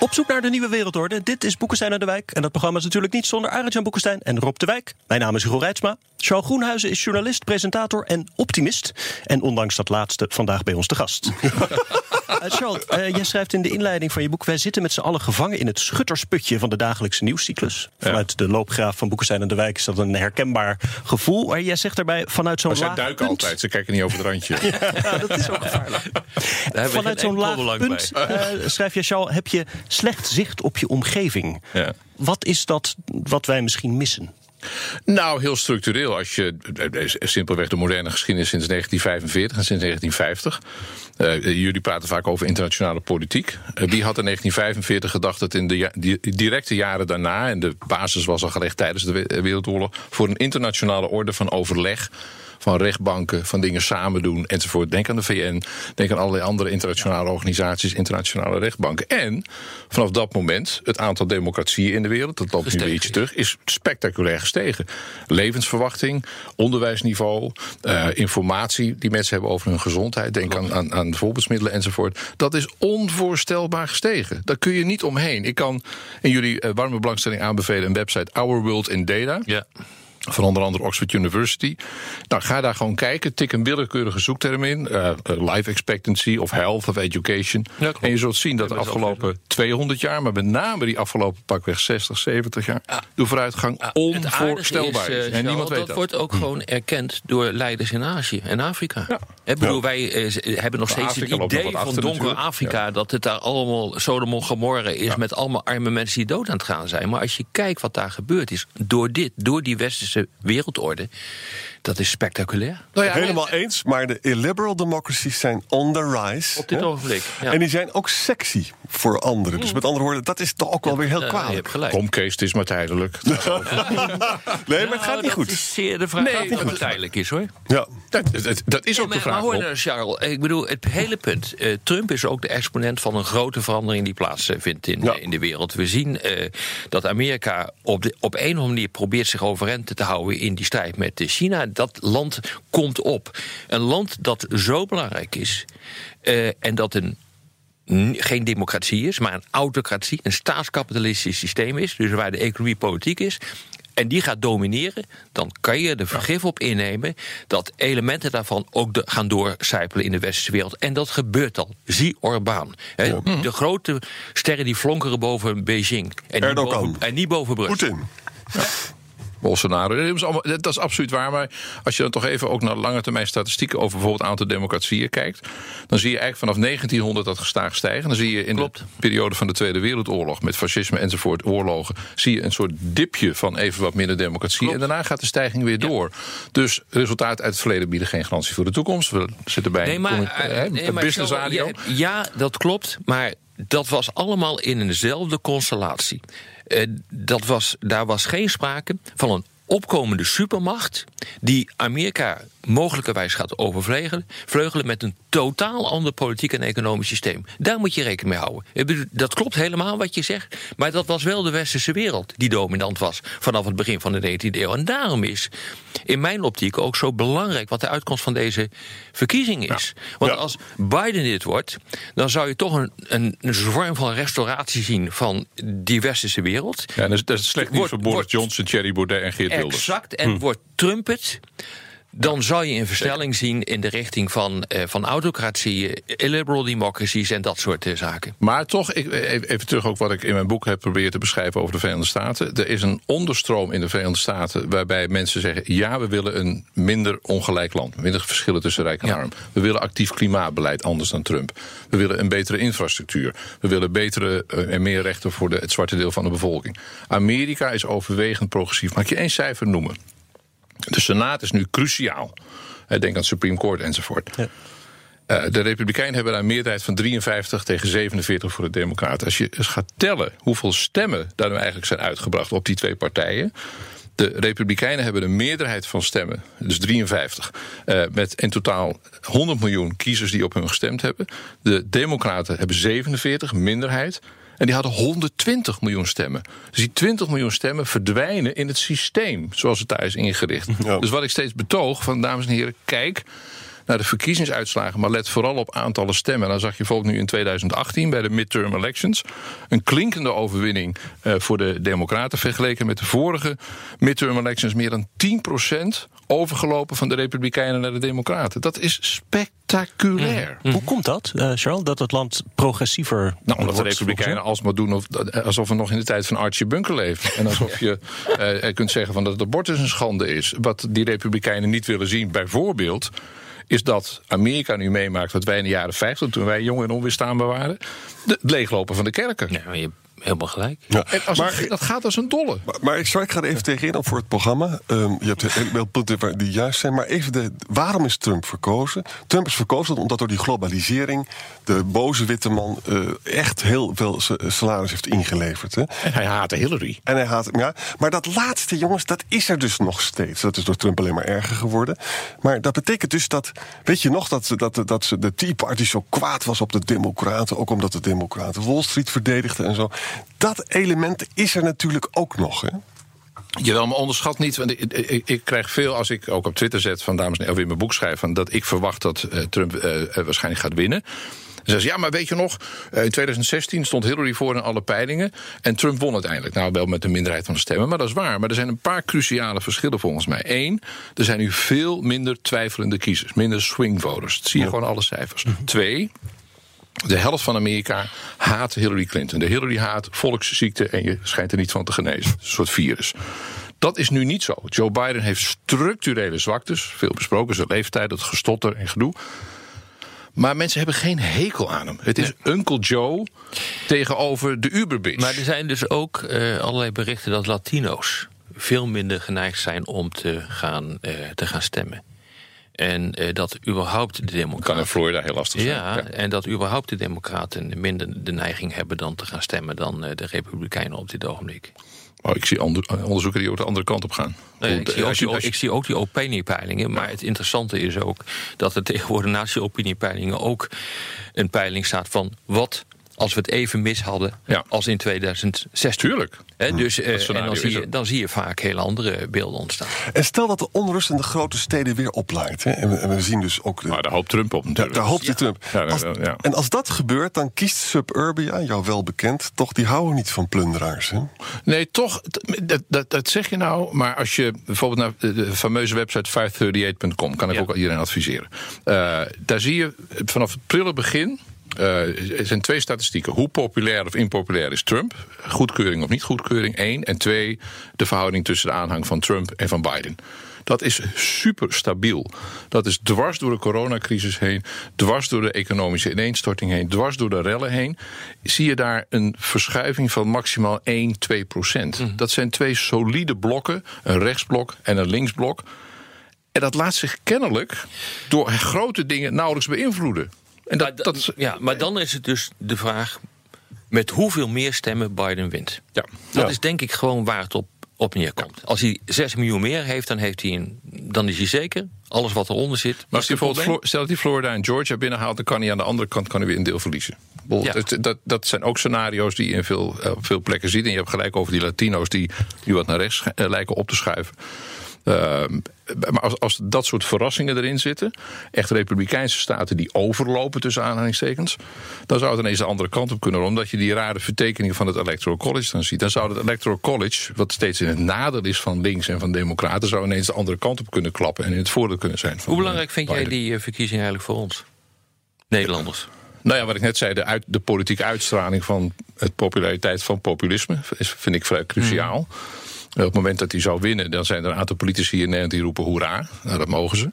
Speaker 4: Op zoek naar de nieuwe wereldorde. Dit is Boekenstein aan de Wijk. En dat programma is natuurlijk niet zonder Arend-Jan Boekenstein en Rob de Wijk. Mijn naam is Hugo Reitsma. Charles Groenhuizen is journalist, presentator en optimist. En ondanks dat laatste vandaag bij ons te gast. uh, Charles, uh, jij schrijft in de inleiding van je boek... wij zitten met z'n allen gevangen in het schuttersputje van de dagelijkse nieuwscyclus. Vanuit de loopgraaf van Boekenstein aan de Wijk is dat een herkenbaar gevoel. Maar jij zegt daarbij vanuit zo'n laag
Speaker 6: zij duiken
Speaker 4: punt...
Speaker 6: altijd, ze kijken niet over het randje.
Speaker 4: ja, dat is ook gevaarlijk. vanuit zo'n laag punt, uh, schrijf je, Charles, heb je slecht zicht op je omgeving.
Speaker 6: Ja.
Speaker 4: Wat is dat wat wij misschien missen?
Speaker 6: Nou, heel structureel. Als je simpelweg de moderne geschiedenis sinds 1945 en sinds 1950. Uh, jullie praten vaak over internationale politiek. Uh, wie had in 1945 gedacht dat in de ja, die, directe jaren daarna, en de basis was al gelegd tijdens de Wereldoorlog, voor een internationale orde van overleg van rechtbanken, van dingen samen doen enzovoort. Denk aan de VN, denk aan allerlei andere internationale organisaties, internationale rechtbanken. En vanaf dat moment, het aantal democratieën in de wereld, dat loopt nu een beetje terug, is spectaculair gestegen. Levensverwachting, onderwijsniveau, uh, informatie die mensen hebben over hun gezondheid, denk aan, aan, aan voorbeeldsmiddelen enzovoort. Dat is onvoorstelbaar gestegen. Daar kun je niet omheen. Ik kan in jullie uh, warme belangstelling aanbevelen een website Our World in Data.
Speaker 5: Ja.
Speaker 6: Van onder andere Oxford University. Nou, ga daar gewoon kijken. Tik een willekeurige zoekterm in. Uh, life expectancy of health of education.
Speaker 5: Ja,
Speaker 6: en je zult zien dat de afgelopen 200 jaar... maar met name die afgelopen pakweg 60, 70 jaar...
Speaker 5: Ja.
Speaker 6: de vooruitgang onvoorstelbaar is.
Speaker 5: eh,
Speaker 6: En niemand weet
Speaker 5: dat
Speaker 6: dat.
Speaker 5: wordt ook gewoon erkend door leiders in Azië en Afrika. Ik bedoel, wij eh, hebben nog steeds het idee van donker. Afrika... dat het daar allemaal Sodom en Gomorra is... Met allemaal arme mensen die dood aan het gaan zijn. Maar als je kijkt wat daar gebeurd is... door dit, door die westerse wereldorde... dat is spectaculair.
Speaker 6: Nou ja,
Speaker 7: Helemaal eens, maar de illiberal democracies zijn on the rise.
Speaker 5: Op dit
Speaker 7: hè?
Speaker 5: ogenblik. Ja.
Speaker 7: En die zijn ook sexy voor anderen. Dus met andere woorden, dat is toch ook wel weer heel
Speaker 5: Eh, je hebt
Speaker 7: kwalijk.
Speaker 5: gelijk.
Speaker 6: Kom Kees, het is maar tijdelijk.
Speaker 7: Nee, maar het gaat
Speaker 5: Nou,
Speaker 7: niet
Speaker 5: dat
Speaker 7: goed.
Speaker 5: is zeer de vraag
Speaker 6: Nee,
Speaker 5: of het
Speaker 6: dat-
Speaker 5: tijdelijk is, hoor.
Speaker 7: Ja.
Speaker 6: dat, dat, dat is ook
Speaker 5: maar,
Speaker 6: de vraag.
Speaker 5: maar hoor nou, Charles, ik bedoel, het hele punt. eh, Trump is ook de exponent van een grote verandering die plaatsvindt in,
Speaker 7: Ja.
Speaker 5: in de wereld. We zien eh, dat Amerika op, de, op een of andere manier probeert zich overeind te houden in die strijd met eh, China. Dat land komt op. Een land dat zo belangrijk is eh, en dat een geen democratie is, maar een autocratie, een staatskapitalistisch systeem is, dus waar de economie politiek is. En die gaat domineren, dan kan je er vergif op innemen dat elementen daarvan ook de- gaan doorcijpelen in de westerse wereld. En dat gebeurt al. Zie Orbán. De grote sterren die flonkeren boven Beijing. En niet boven, en niet boven Brussel.
Speaker 7: Poetin.
Speaker 6: Bolsonaro. Dat is, allemaal, dat is absoluut waar. Maar als je dan toch even ook naar lange termijn statistieken over bijvoorbeeld aantal democratieën kijkt. dan zie je eigenlijk vanaf 1900 dat gestaag stijgen. Dan zie je in
Speaker 5: Klopt.
Speaker 6: de periode van de Tweede Wereldoorlog. met fascisme enzovoort oorlogen. zie je een soort dipje van even wat minder democratie.
Speaker 5: Klopt.
Speaker 6: En daarna gaat de stijging weer door. Dus resultaten uit het verleden bieden geen garantie voor de toekomst. We zitten bij
Speaker 5: Nee,
Speaker 6: een
Speaker 5: maar, eh, nee, maar
Speaker 6: business radio.
Speaker 5: ja, ja, dat klopt. Maar dat was allemaal in eenzelfde constellatie. Eh, dat was, daar was geen sprake van een opkomende supermacht die Amerika mogelijkerwijs gaat overvleugelen vleugelen met een totaal ander politiek en economisch systeem. Daar moet je rekening mee houden. Dat klopt helemaal wat je zegt, maar dat was wel de westerse wereld die dominant was vanaf het begin van de 19e eeuw. En daarom is in mijn optiek ook zo belangrijk wat de uitkomst van deze verkiezing is. Want
Speaker 7: Ja.
Speaker 5: als Biden dit wordt, dan zou je toch een, een, een vorm van restauratie zien van die westerse wereld.
Speaker 6: Ja, dat is, dat is slecht nieuws voor Boris Johnson, Thierry Baudet en Geert Wilders.
Speaker 5: Exact. En wordt Trump het, dan zal je een versnelling zien in de richting van, eh, van autocratie, illiberal democracies en dat soort eh, zaken.
Speaker 6: Maar toch, ik, even even terug ook wat ik in mijn boek heb proberen te beschrijven over de Verenigde Staten. Er is een onderstroom in de Verenigde Staten waarbij mensen zeggen: ja, we willen een minder ongelijk land, minder verschillen tussen rijk en
Speaker 5: Ja.
Speaker 6: arm. We willen actief klimaatbeleid anders dan Trump. We willen een betere infrastructuur. We willen betere eh, en meer rechten voor de, het zwarte deel van de bevolking. Amerika is overwegend progressief. Mag ik je één cijfer noemen? De Senaat is nu cruciaal. Denk aan het Supreme Court enzovoort. Eh, de Republikeinen hebben daar een meerderheid van 53 tegen 47 voor de Democraten. Als je eens gaat tellen hoeveel stemmen daar nu eigenlijk zijn uitgebracht op die twee partijen. De Republikeinen hebben een meerderheid van stemmen, dus 53. eh, met in totaal 100 miljoen kiezers die op hun gestemd hebben. De Democraten hebben 47, minderheid. En die hadden 120 miljoen stemmen. Dus die 20 miljoen stemmen verdwijnen in het systeem zoals het daar is ingericht.
Speaker 7: Ja.
Speaker 6: Dus wat ik steeds betoog van dames en heren, kijk naar de verkiezingsuitslagen, maar let vooral op aantallen stemmen. Dan zag je bijvoorbeeld nu in 2018 bij de midterm elections een klinkende overwinning eh, voor de Democraten vergeleken met de vorige midterm elections. Meer dan 10% overgelopen van de Republikeinen naar de Democraten. Dat is spectaculair.
Speaker 4: Hoe komt dat, eh, Charles, dat het land progressiever
Speaker 6: Nou, omdat de Republikeinen alsmaar doen of, alsof we nog in de tijd van Archie Bunker leven. En alsof je eh, kunt zeggen van dat het abortus een schande is. Wat die Republikeinen niet willen zien, bijvoorbeeld, is dat Amerika nu meemaakt wat wij in de jaren 50, toen wij jong en onweerstaanbaar waren, de, het leeglopen van de kerken.
Speaker 5: Ja, je helemaal gelijk.
Speaker 7: Ja.
Speaker 6: En als
Speaker 7: Maar-
Speaker 6: het- dat gaat als een dolle.
Speaker 7: Maar, maar ik, sorry, ik ga er even tegenin op voor het programma. Ehm, je hebt heel veel punten die juist zijn. Maar even de, waarom is Trump verkozen? Trump is verkozen omdat door die globalisering... de boze witte man eh, echt heel veel sa- salaris heeft ingeleverd. Hè?
Speaker 6: En hij haatte Hillary.
Speaker 7: En hij haat ja, Maar dat laatste, jongens, dat is er dus nog steeds. Dat is door Trump alleen maar erger geworden. Maar dat betekent dus dat... Weet je nog dat, ze- dat, dat ze de Tea Party zo kwaad was op de Democraten... ook omdat de Democraten Wall Street verdedigden en zo. Dat element is er natuurlijk ook nog, hè?
Speaker 6: Jawel, maar onderschat niet. Want ik, ik, ik krijg veel als ik ook op Twitter zet van dames en heren, of in mijn boek schrijf, van dat ik verwacht dat eh, Trump eh, eh, waarschijnlijk gaat winnen. zeggen ze, ja, maar weet je nog, in 2016 stond Hillary voor in alle peilingen. En Trump won uiteindelijk. Nou, wel met een minderheid van de stemmen, maar dat is waar. Maar er zijn een paar cruciale verschillen volgens mij. Eén, er zijn nu veel minder twijfelende kiezers, minder swing voters. Dat zie je gewoon alle cijfers. Twee, de helft van Amerika haat Hillary Clinton. De Hillary haat volksziekte en je schijnt er niet van te genezen. Een soort virus. Dat is nu niet zo. Joe Biden heeft structurele zwaktes. Veel besproken, zijn leeftijd, het gestotter en gedoe. Maar mensen hebben geen hekel aan hem. Het is Uncle Joe tegenover de Uberbitch.
Speaker 5: Maar er zijn dus ook uh, allerlei berichten dat Latino's veel minder geneigd zijn om te gaan, uh, te gaan stemmen. En uh, dat überhaupt de democraten...
Speaker 6: Kan in Florida heel lastig zijn.
Speaker 5: Ja, en dat überhaupt de democraten minder de neiging hebben... dan te gaan stemmen dan de republikeinen op dit ogenblik.
Speaker 6: Oh, ik zie onderzoeken die ook de andere kant op gaan.
Speaker 5: Nee, ik, zie ook die, ik zie ook die opiniepeilingen. Maar het interessante is ook dat er tegenwoordig naast die opiniepeilingen ook een peiling staat van wat als we het even mis hadden ja. als in 2006.
Speaker 6: Tuurlijk.
Speaker 5: He, dus, uh, en dan zie, je, dan zie je vaak heel andere beelden ontstaan.
Speaker 7: En stel dat de onrust in de grote steden weer oplaait. Hè, en, we, en, we, zien dus ook... De,
Speaker 6: maar daar hoopt Trump op natuurlijk.
Speaker 7: Daar, daar hoopt ja. Trump. Ja, als, en als dat gebeurt, dan kiest Suburbia, jou wel bekend... toch, die houden niet van plunderaars. Hè?
Speaker 6: Nee, toch, dat, dat, dat zeg je nou. Maar als je bijvoorbeeld naar de fameuze website 538.com... kan ik ook iedereen adviseren. Uh, daar zie je vanaf het prille begin uh, er zijn twee statistieken. Hoe populair of impopulair is Trump? Goedkeuring of niet goedkeuring, één. En twee, de verhouding tussen de aanhang van Trump en van Biden. Dat is super stabiel. Dat is dwars door de coronacrisis heen, dwars door de economische ineenstorting heen, dwars door de rellen heen. Zie je daar een verschuiving van maximaal 1, 2 procent. Mm. Dat zijn twee solide blokken, een rechtsblok en een linksblok. En dat laat zich kennelijk door grote dingen nauwelijks beïnvloeden.
Speaker 5: En dat, maar, dat, ja, maar dan is het dus de vraag met hoeveel meer stemmen Biden wint. Ja. Dat is denk ik gewoon waar het op, op neerkomt. Als hij 6 miljoen meer heeft, dan, heeft hij een, dan is hij zeker. Alles wat eronder zit.
Speaker 6: Maar als hij bijvoorbeeld stel dat hij Florida en Georgia binnenhaalt, dan kan hij aan de andere kant kan hij weer een deel verliezen. Ja. Dat, dat, dat, zijn ook scenario's die je in veel, uh, veel plekken ziet. En je hebt gelijk over die Latino's die nu wat naar rechts uh, lijken op te schuiven. Uh, maar als, als dat soort verrassingen erin zitten, echt republikeinse staten die overlopen tussen aanhalingstekens, dan zou het ineens de andere kant op kunnen, omdat je die rare vertekeningen van het Electoral College dan ziet. Dan zou het Electoral College, wat steeds in het nadeel is van links en van democraten, zou ineens de andere kant op kunnen klappen en in het voordeel kunnen zijn.
Speaker 5: Hoe belangrijk vind jij die verkiezing eigenlijk voor ons, Nederlanders?
Speaker 6: Nou ja, wat ik net zei, de, uit, de politieke uitstraling van het populariteit van populisme is, vind ik vrij cruciaal. Mm. Op het moment dat hij zou winnen, dan zijn er een aantal politici in Nederland die roepen hoera. Nou, dat mogen ze.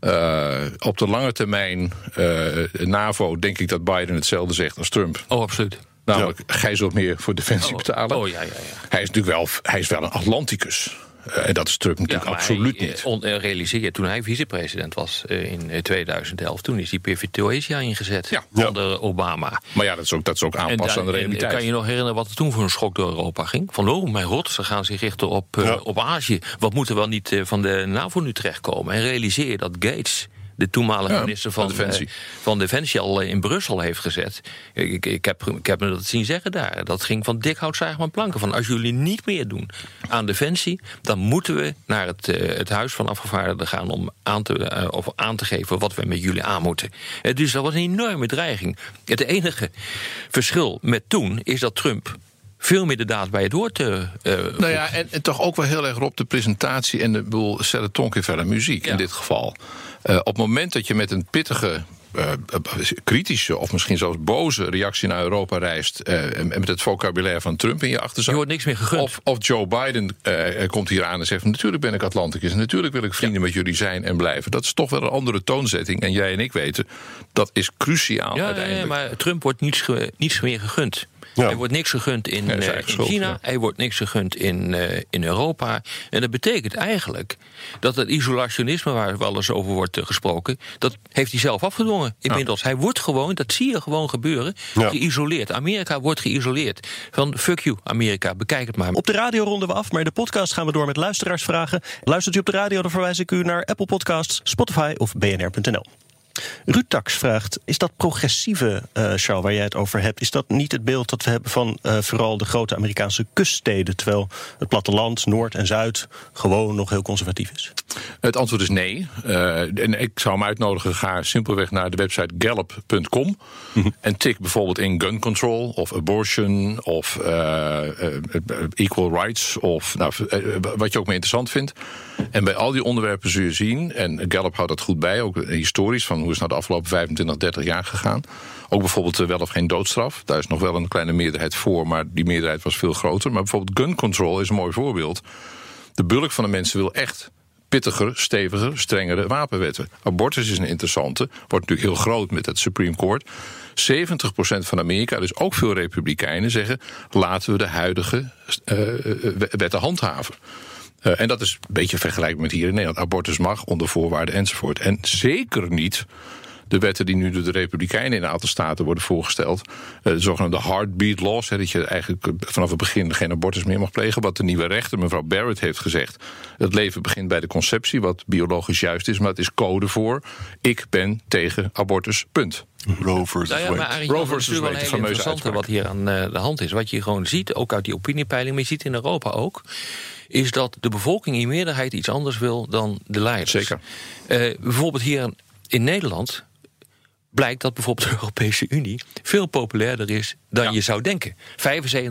Speaker 6: Uh, op de lange termijn, uh, NAVO, denk ik dat Biden hetzelfde zegt als Trump.
Speaker 5: Oh, absoluut.
Speaker 6: Namelijk, gij zult meer voor defensie
Speaker 5: oh,
Speaker 6: betalen.
Speaker 5: Oh, ja, ja, ja.
Speaker 6: Hij is natuurlijk wel, hij is wel een Atlanticus. Uh, en dat is Trump natuurlijk
Speaker 5: ja,
Speaker 6: absoluut
Speaker 5: hij,
Speaker 6: niet.
Speaker 5: On, realiseer, toen hij vicepresident was in 2011, toen is die Pivot Asia ingezet ja. onder Obama.
Speaker 6: Maar ja, dat is ook, dat is ook aanpassen aan de realiteit.
Speaker 5: Kan je nog herinneren wat er toen voor een schok door Europa ging? Van, oh mijn god, ze gaan zich richten op, ja. op Azië. Wat moet er wel niet van de NAVO nu terechtkomen? En realiseer je dat Gates de toenmalige ja, minister van Defensie. Uh, van Defensie al in Brussel heeft gezet. Ik, ik, heb, ik heb me dat zien zeggen daar. Dat ging van dik hout zagen van planken. Van als jullie niet meer doen aan Defensie, dan moeten we naar het, uh, het Huis van Afgevaardigden gaan om aan te, uh, of aan te geven wat we met jullie aan moeten. dus dat was een enorme dreiging. Het enige verschil met toen is dat Trump veel meer de daad bij het woord. Uh,
Speaker 6: nou ja, en, en, toch ook wel heel erg op de presentatie en de boel tonk verder muziek ja. in dit geval. Uh, op het moment dat je met een pittige. Uh, kritische of misschien zelfs boze reactie naar Europa reist. Uh, en met het vocabulaire van Trump in je achterzak.
Speaker 5: Je wordt niks meer gegund.
Speaker 6: Of, of Joe Biden komt hier aan en zegt: Natuurlijk ben ik Atlanticus. En natuurlijk wil ik vrienden ja. met jullie zijn en blijven. Dat is toch wel een andere toonzetting. En jij en ik weten, dat is cruciaal
Speaker 5: ja,
Speaker 6: uiteindelijk.
Speaker 5: Ja, maar Trump wordt niets, niets meer gegund. Ja. Er wordt niks gegund in, uh, in China, ja. er wordt niks gegund in, uh, in Europa. En dat betekent eigenlijk dat het isolationisme waar wel eens over wordt uh, gesproken, dat heeft hij zelf afgedwongen inmiddels. Ja. Hij wordt gewoon, dat zie je gewoon gebeuren, geïsoleerd. Amerika wordt geïsoleerd. Van fuck you, Amerika, bekijk het maar.
Speaker 4: Op de radio ronden we af, maar in de podcast gaan we door met luisteraarsvragen. Luistert u op de radio, dan verwijs ik u naar Apple Podcasts, Spotify of bnr.nl. Ruud Tax vraagt: Is dat progressieve, uh, Charles, waar jij het over hebt, is dat niet het beeld dat we hebben van uh, vooral de grote Amerikaanse kuststeden, terwijl het platteland, Noord en Zuid, gewoon nog heel conservatief is?
Speaker 6: Het antwoord is nee. Uh, en ik zou hem uitnodigen, ga simpelweg naar de website gallup.com mm-hmm. en tik bijvoorbeeld in gun control of abortion of equal rights of nou, wat je ook maar interessant vindt. En bij al die onderwerpen zul je zien, en Gallup houdt dat goed bij, ook historisch, van hoe is nou de afgelopen 25, 30 jaar gegaan. Ook bijvoorbeeld wel of geen doodstraf. Daar is nog wel een kleine meerderheid voor, maar die meerderheid was veel groter. Maar bijvoorbeeld gun control is een mooi voorbeeld. De bulk van de mensen wil echt pittiger, steviger, strengere wapenwetten. Abortus is een interessante, wordt natuurlijk heel groot met het Supreme Court. 70% van Amerika, dus ook veel republikeinen, zeggen: laten we de huidige uh, wetten handhaven. Uh, en dat is een beetje vergelijkbaar met hier in Nederland. Abortus mag onder voorwaarden enzovoort. En zeker niet de wetten die nu door de Republikeinen in een aantal staten worden voorgesteld. Uh, de zogenaamde heartbeat laws. Hè, dat je eigenlijk vanaf het begin geen abortus meer mag plegen. Wat de nieuwe rechter, mevrouw Barrett, heeft gezegd. Het leven begint bij de conceptie, wat biologisch juist is. Maar het is code voor: ik ben tegen abortus. Punt.
Speaker 7: Roe versus
Speaker 5: nou ja, maar Roe versus Wade, is heel interessante wat hier aan uh, de hand is. Wat je gewoon ziet, ook uit die opiniepeiling, maar je ziet in Europa ook is dat de bevolking in meerderheid iets anders wil dan de leiders.
Speaker 6: Zeker.
Speaker 5: Uh, bijvoorbeeld hier in Nederland blijkt dat bijvoorbeeld de Europese Unie veel populairder is dan ja. je zou denken. 75%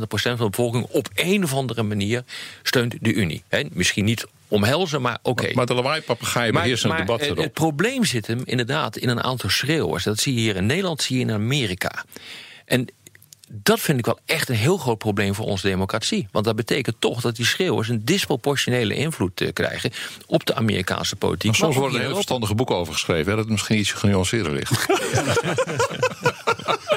Speaker 5: van de bevolking op een of andere manier steunt de Unie. He, misschien niet omhelzen, maar oké. Okay.
Speaker 6: Maar, maar de lawaai-papagaaien beheersen het debat erop.
Speaker 5: Het probleem zit hem inderdaad in een aantal schreeuwers. Dat zie je hier in Nederland, zie je in Amerika. En dat vind ik wel echt een heel groot probleem voor onze democratie. Want dat betekent toch dat die schreeuwers een disproportionele invloed uh, krijgen op de Amerikaanse politiek.
Speaker 6: Maar soms worden er heel verstandige boeken over geschreven, hè, dat het misschien iets genuanceerder ligt.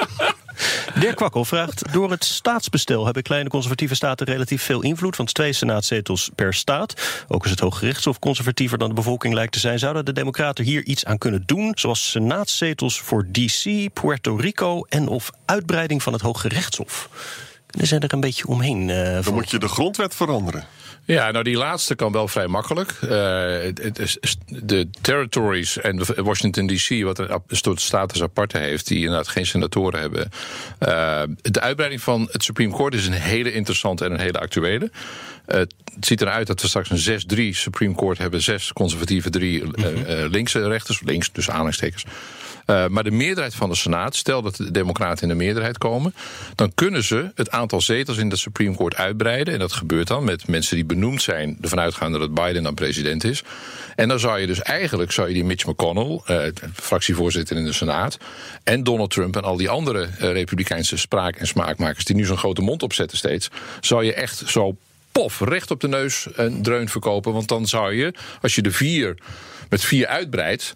Speaker 4: Dirk Kwakkel vraagt: Door het staatsbestel hebben kleine conservatieve staten relatief veel invloed, want twee senaatzetels per staat. Ook is het Hooggerechtshof conservatiever dan de bevolking lijkt te zijn. Zouden de Democraten hier iets aan kunnen doen, zoals senaatzetels voor DC, Puerto Rico en of uitbreiding van het Hooggerechtshof? Kunnen ze er een beetje omheen? Uh,
Speaker 7: Dan moet je de grondwet veranderen.
Speaker 6: Ja, nou die laatste kan wel vrij makkelijk. Uh, de territories en Washington DC, wat een soort status aparte heeft, die inderdaad geen senatoren hebben. Uh, de uitbreiding van het Supreme Court is een hele interessante en een hele actuele. Uh, het ziet eruit dat we straks een 6-3 Supreme Court hebben. Zes conservatieve, drie linkse rechters. Links, dus aanhalingstekens. Uh, maar de meerderheid van de Senaat, stel dat de Democraten in de meerderheid komen, dan kunnen ze het aantal zetels in de Supreme Court uitbreiden. En dat gebeurt dan met mensen die benoemd zijn, ervan uitgaande dat Biden dan president is. En dan zou je dus eigenlijk zou je die Mitch McConnell, uh, fractievoorzitter in de Senaat, en Donald Trump en al die andere uh, Republikeinse spraak- en smaakmakers die nu zo'n grote mond opzetten steeds, zou je echt zo pof, recht op de neus een dreun verkopen. Want dan zou je, als je de vier met vier uitbreidt,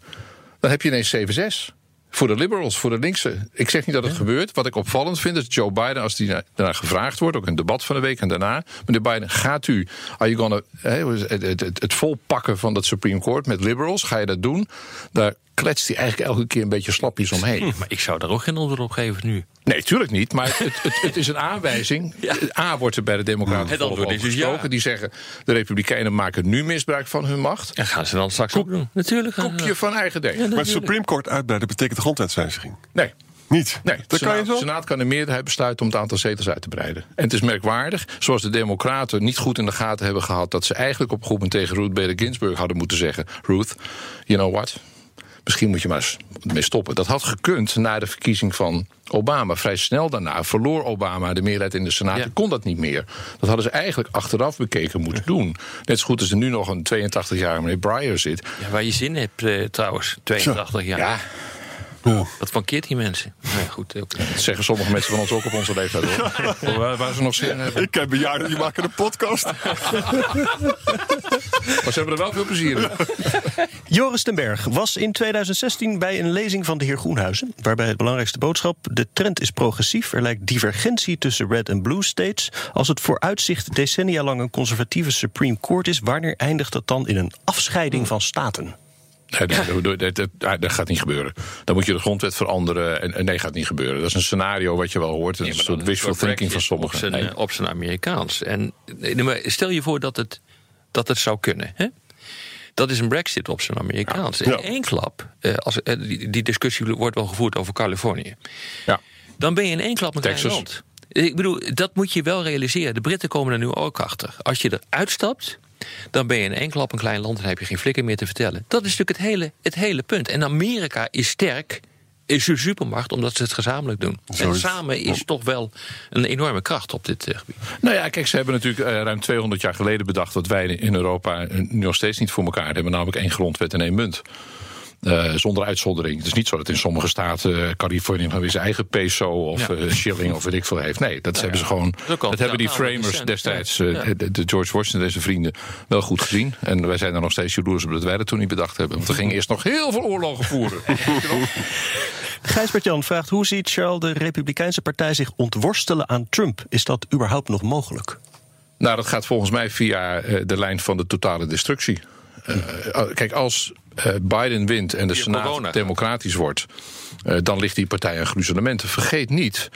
Speaker 6: dan heb je ineens 7-6. Voor de liberals, voor de linkse. Ik zeg niet dat het ja. gebeurt. Wat ik opvallend vind is Joe Biden, als die daarna gevraagd wordt, ook in het debat van de week en daarna. Meneer Biden, gaat u are you gonna, het, het, het, het volpakken van dat Supreme Court met liberals? Ga je dat doen? Daar kletst hij eigenlijk elke keer een beetje slapjes omheen.
Speaker 5: Hm, maar ik zou daar ook geen antwoord op geven nu.
Speaker 6: Nee, tuurlijk niet. Maar het, het, het is een aanwijzing. Ja. A wordt er bij de Democraten
Speaker 5: het antwoord is dus
Speaker 6: gesproken. Ja. Die zeggen, de Republikeinen maken nu misbruik van hun macht.
Speaker 5: En gaan ze dan straks
Speaker 6: Koek,
Speaker 5: ook doen? Natuurlijk.
Speaker 6: Koekje van eigen deeg.
Speaker 7: Ja, maar het Supreme Court uitbreiden betekent de grondwetswijziging?
Speaker 6: Nee.
Speaker 7: Niet?
Speaker 6: Nee, de Senaat, kan, Senaat kan de meerderheid besluiten om het aantal zetels uit te breiden. En het is merkwaardig, zoals de Democraten niet goed in de gaten hebben gehad... dat ze eigenlijk op groepen tegen Ruth Bader Ginsburg hadden moeten zeggen... Ruth, you know what? Misschien moet je maar eens mee stoppen. Dat had gekund na de verkiezing van Obama. Vrij snel daarna verloor Obama de meerderheid in de Senaat. Ja. kon dat niet meer. Dat hadden ze eigenlijk achteraf bekeken moeten doen. Net zo goed als er nu nog een 82-jarige meneer Breyer zit.
Speaker 5: Ja, waar je zin hebt uh, trouwens, 82 jaar.
Speaker 6: Ja.
Speaker 5: Wat mankeert die mensen? Nee, goed, okay.
Speaker 6: Dat zeggen sommige mensen van ons ook op onze leeftijd. Hoor. waar, waar, ze nog zin in hebben.
Speaker 7: Ik ken bejaarden die maken een podcast.
Speaker 6: maar ze hebben er wel veel plezier in.
Speaker 4: Joris den Berg was in 2016 bij een lezing van de heer Groenhuizen. Waarbij het belangrijkste boodschap: de trend is progressief. Er lijkt divergentie tussen red en blue states. Als het vooruitzicht decennia lang een conservatieve Supreme Court is, wanneer eindigt dat dan in een afscheiding van staten?
Speaker 6: Nee, dat, dat, dat, dat, gaat niet gebeuren. Dan moet je de grondwet veranderen. En, en nee, gaat niet gebeuren. Dat is een scenario wat je wel hoort. Een soort wishful thinking van sommigen.
Speaker 5: Op zijn, nee. op zijn Amerikaans. En stel je voor dat het, dat het zou kunnen. Hè? Dat is een Brexit op zijn Amerikaans. In één klap, eh, als, eh, die, die discussie wordt wel gevoerd over Californië.
Speaker 6: Ja.
Speaker 5: Dan ben je in één klap klein
Speaker 6: Texas.
Speaker 5: land. Ik bedoel, dat moet je wel realiseren. De Britten komen er nu ook achter. Als je eruit stapt, dan ben je in één klap een klein land... en heb je geen flikker meer te vertellen. Dat is natuurlijk het hele, het hele punt. En Amerika is sterk, is een supermacht... omdat ze het gezamenlijk doen. En samen is toch wel een enorme kracht op dit eh, gebied.
Speaker 6: Nou ja, kijk, ze hebben natuurlijk eh, ruim 200 jaar geleden bedacht... wat wij in Europa eh, nu nog steeds niet voor elkaar hebben. Namelijk één grondwet en één munt. Eh, zonder uitzondering. Het is niet zo dat in sommige staten eh, Californië nou weer zijn eigen peso of
Speaker 5: Ja.
Speaker 6: eh, shilling of weet ik veel heeft. Nee, dat hebben ze gewoon. Dat hebben die
Speaker 5: nou,
Speaker 6: framers destijds,
Speaker 5: Ja.
Speaker 6: eh, de, de George Washington en zijn vrienden, wel goed gezien. En wij zijn er nog steeds jaloers op dat wij dat toen niet bedacht hebben. Want er gingen eerst nog heel veel oorlogen voeren.
Speaker 4: Gijsbert Jan vraagt hoe ziet Charles de Republikeinse Partij zich ontworstelen aan Trump? Is dat überhaupt nog mogelijk?
Speaker 6: Nou, dat gaat volgens mij via eh, de lijn van de totale destructie. Kijk, als Biden wint en de
Speaker 5: Via
Speaker 6: Senaat
Speaker 5: corona.
Speaker 6: democratisch wordt, eh, dan ligt die partij aan gruzelementen. Vergeet niet,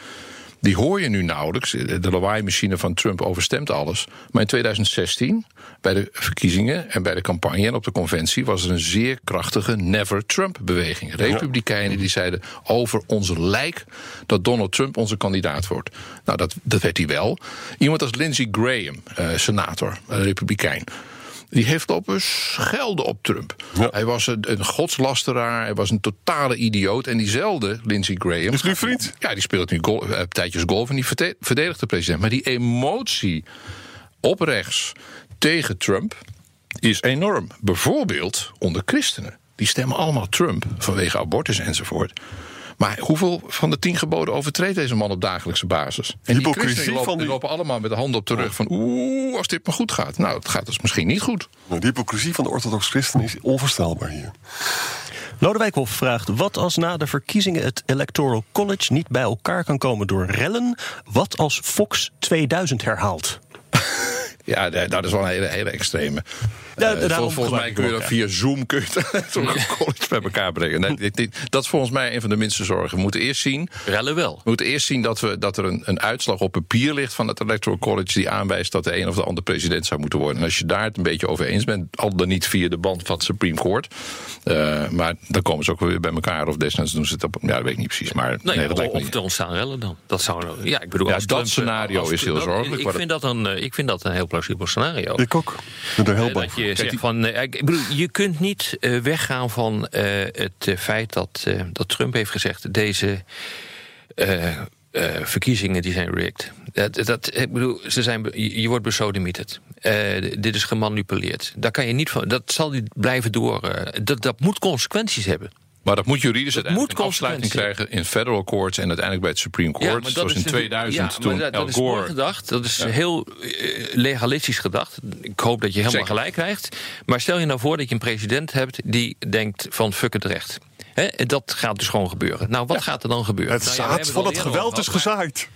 Speaker 6: die hoor je nu nauwelijks. De de lawaai-machine van Trump overstemt alles. Maar in 2016, bij de verkiezingen en bij de campagne en op de conventie, was er een zeer krachtige Never Trump-beweging. Republikeinen die zeiden over onze lijk dat Donald Trump onze kandidaat wordt. Nou, dat, dat werd hij wel. Iemand als Lindsey Graham, eh, senator, een republikein. Die heeft lopen schelden op Trump. Hij was een, een godslasteraar, hij was een totale idioot. En diezelfde Lindsey Graham.
Speaker 7: Is nu vriend?
Speaker 6: Ja, die speelt nu gol, eh, tijdjes golf en die verte- verdedigt de president. Maar die emotie op rechts tegen Trump is enorm. Bijvoorbeeld onder christenen. Die stemmen allemaal Trump vanwege abortus enzovoort. Maar hoeveel van de tien geboden overtreedt deze man op dagelijkse basis? En die
Speaker 7: Hypocrisie
Speaker 6: christenen lopen,
Speaker 7: van die-
Speaker 6: die lopen allemaal met de handen op de rug van... oeh, als dit maar goed gaat. Nou, het gaat dus misschien niet goed.
Speaker 7: De hypocrisie van de orthodox christen is onvoorstelbaar hier.
Speaker 4: Lodewijk Hof vraagt: wat als na de verkiezingen het Electoral College niet bij elkaar kan komen door rellen? Wat als Fox 2000 herhaalt?
Speaker 6: Ja, da- dat is wel een hele, hele extreme. Eh,
Speaker 4: daarom
Speaker 6: volgens mij kun je dat via Zoom kun je college bij elkaar brengen. Nee, dit- dit- dat is volgens mij een van de minste zorgen. We moeten eerst zien,
Speaker 5: Rellen wel.
Speaker 6: we moeten eerst zien dat, we, dat er een, een uitslag op papier ligt van het Electoral College die aanwijst dat de een of de ander president zou moeten worden. En als je daar het een beetje over eens bent, al dan niet via de band van het Supreme Court. eh, maar dan komen ze ook weer bij elkaar. Of desnoods doen ze het op. Ja, dat weet ik niet precies. Maar
Speaker 5: Nee,
Speaker 6: nee, dat lijkt
Speaker 5: of
Speaker 6: niet.
Speaker 5: er ontstaan rellen dan. Dat zou, ja, ik bedoel,
Speaker 6: Ja,
Speaker 5: als
Speaker 6: dat
Speaker 5: Trump,
Speaker 6: scenario
Speaker 5: als-
Speaker 6: is heel zorgelijk,
Speaker 5: Ik vind, dat een, eh, ik vind dat een heel plausibel scenario.
Speaker 7: Ik ook. Ik ben er heel
Speaker 5: Eh,
Speaker 7: bang
Speaker 5: dat
Speaker 7: voor.
Speaker 5: Je zegt van, eh, ik bedoel, je kunt niet eh, weggaan van eh, het feit dat, dat Trump heeft gezegd: deze verkiezingen die zijn rigged. Dat, dat, ik bedoel, ze zijn, je je wordt besodemieterd. Dit is gemanipuleerd. Daar kan je niet van. Dat zal niet blijven door. dat, dat moet consequenties hebben.
Speaker 6: Maar dat moet juridisch uiteindelijk
Speaker 5: moet
Speaker 6: afsluiting krijgen in federal courts en uiteindelijk bij het Supreme Court. zoals in
Speaker 5: natuurlijk-
Speaker 6: 2000
Speaker 5: ja, maar
Speaker 6: toen
Speaker 5: dat,
Speaker 6: Al
Speaker 5: dat is
Speaker 6: Gore.
Speaker 5: gedacht. Dat is heel eh, legalistisch gedacht. Ik hoop dat je helemaal
Speaker 6: Zeker.
Speaker 5: gelijk krijgt. Maar stel je nou voor dat je een president hebt die denkt van fuck het recht. En dat gaat dus gewoon gebeuren. Nou, wat gaat er dan gebeuren?
Speaker 7: Het
Speaker 5: Nou ja,
Speaker 7: zaad
Speaker 5: hebben
Speaker 7: van het geweld is gezaaid.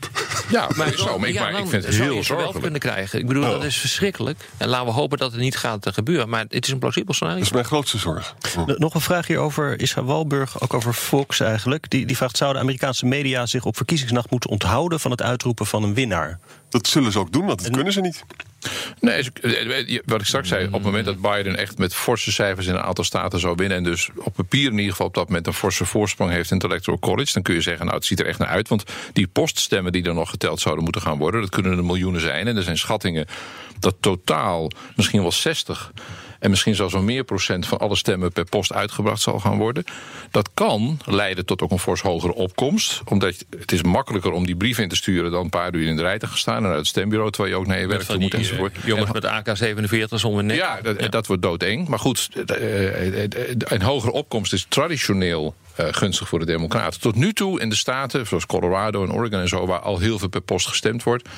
Speaker 6: Ja,
Speaker 5: Maar,
Speaker 6: maar, zo, maar, ik,
Speaker 5: ja,
Speaker 6: maar ik vind het heel zorgelijk.
Speaker 5: kunnen krijgen. Ik bedoel,
Speaker 7: Oh.
Speaker 5: dat is verschrikkelijk. En laten we hopen dat het niet gaat eh, gebeuren. Maar het is een plausibel scenario.
Speaker 7: Dat is mijn grootste zorg.
Speaker 4: Nog een vraag hier over Israël Walburg, ook over Fox eigenlijk. Die, die vraagt: zouden Amerikaanse media zich op verkiezingsnacht moeten onthouden van het uitroepen van een winnaar?
Speaker 7: Dat zullen ze ook doen, want dat kunnen ze niet.
Speaker 6: Nee, ze- eh, wat ik straks zei, op het moment dat Biden echt met forse cijfers in een aantal staten zou winnen. en dus op papier in ieder geval op dat moment een forse voorsprong heeft in het Electoral College. dan kun je zeggen, nou, het ziet er echt naar uit. Want die poststemmen die er nog geteld zouden moeten gaan worden. dat kunnen er miljoenen zijn. En er zijn schattingen dat totaal misschien wel 60 en misschien zelfs wel meer procent van alle stemmen per post uitgebracht zal gaan worden. Dat kan leiden tot ook een fors hogere opkomst. Omdat het is makkelijker om die brief in te sturen dan een paar uur in de rij te gaan staan. En uit het stembureau terwijl je ook naar je werk toe moet
Speaker 5: die eh,
Speaker 6: enzovoort.
Speaker 5: jongens
Speaker 6: En-
Speaker 5: met AK-47 om hun nek.
Speaker 6: ja, dat, dat wordt doodeng. Maar goed, een hogere opkomst is traditioneel eh, gunstig voor de Democraten. Tot nu toe in de staten, zoals Colorado en Oregon en zo, waar al heel veel per post gestemd wordt,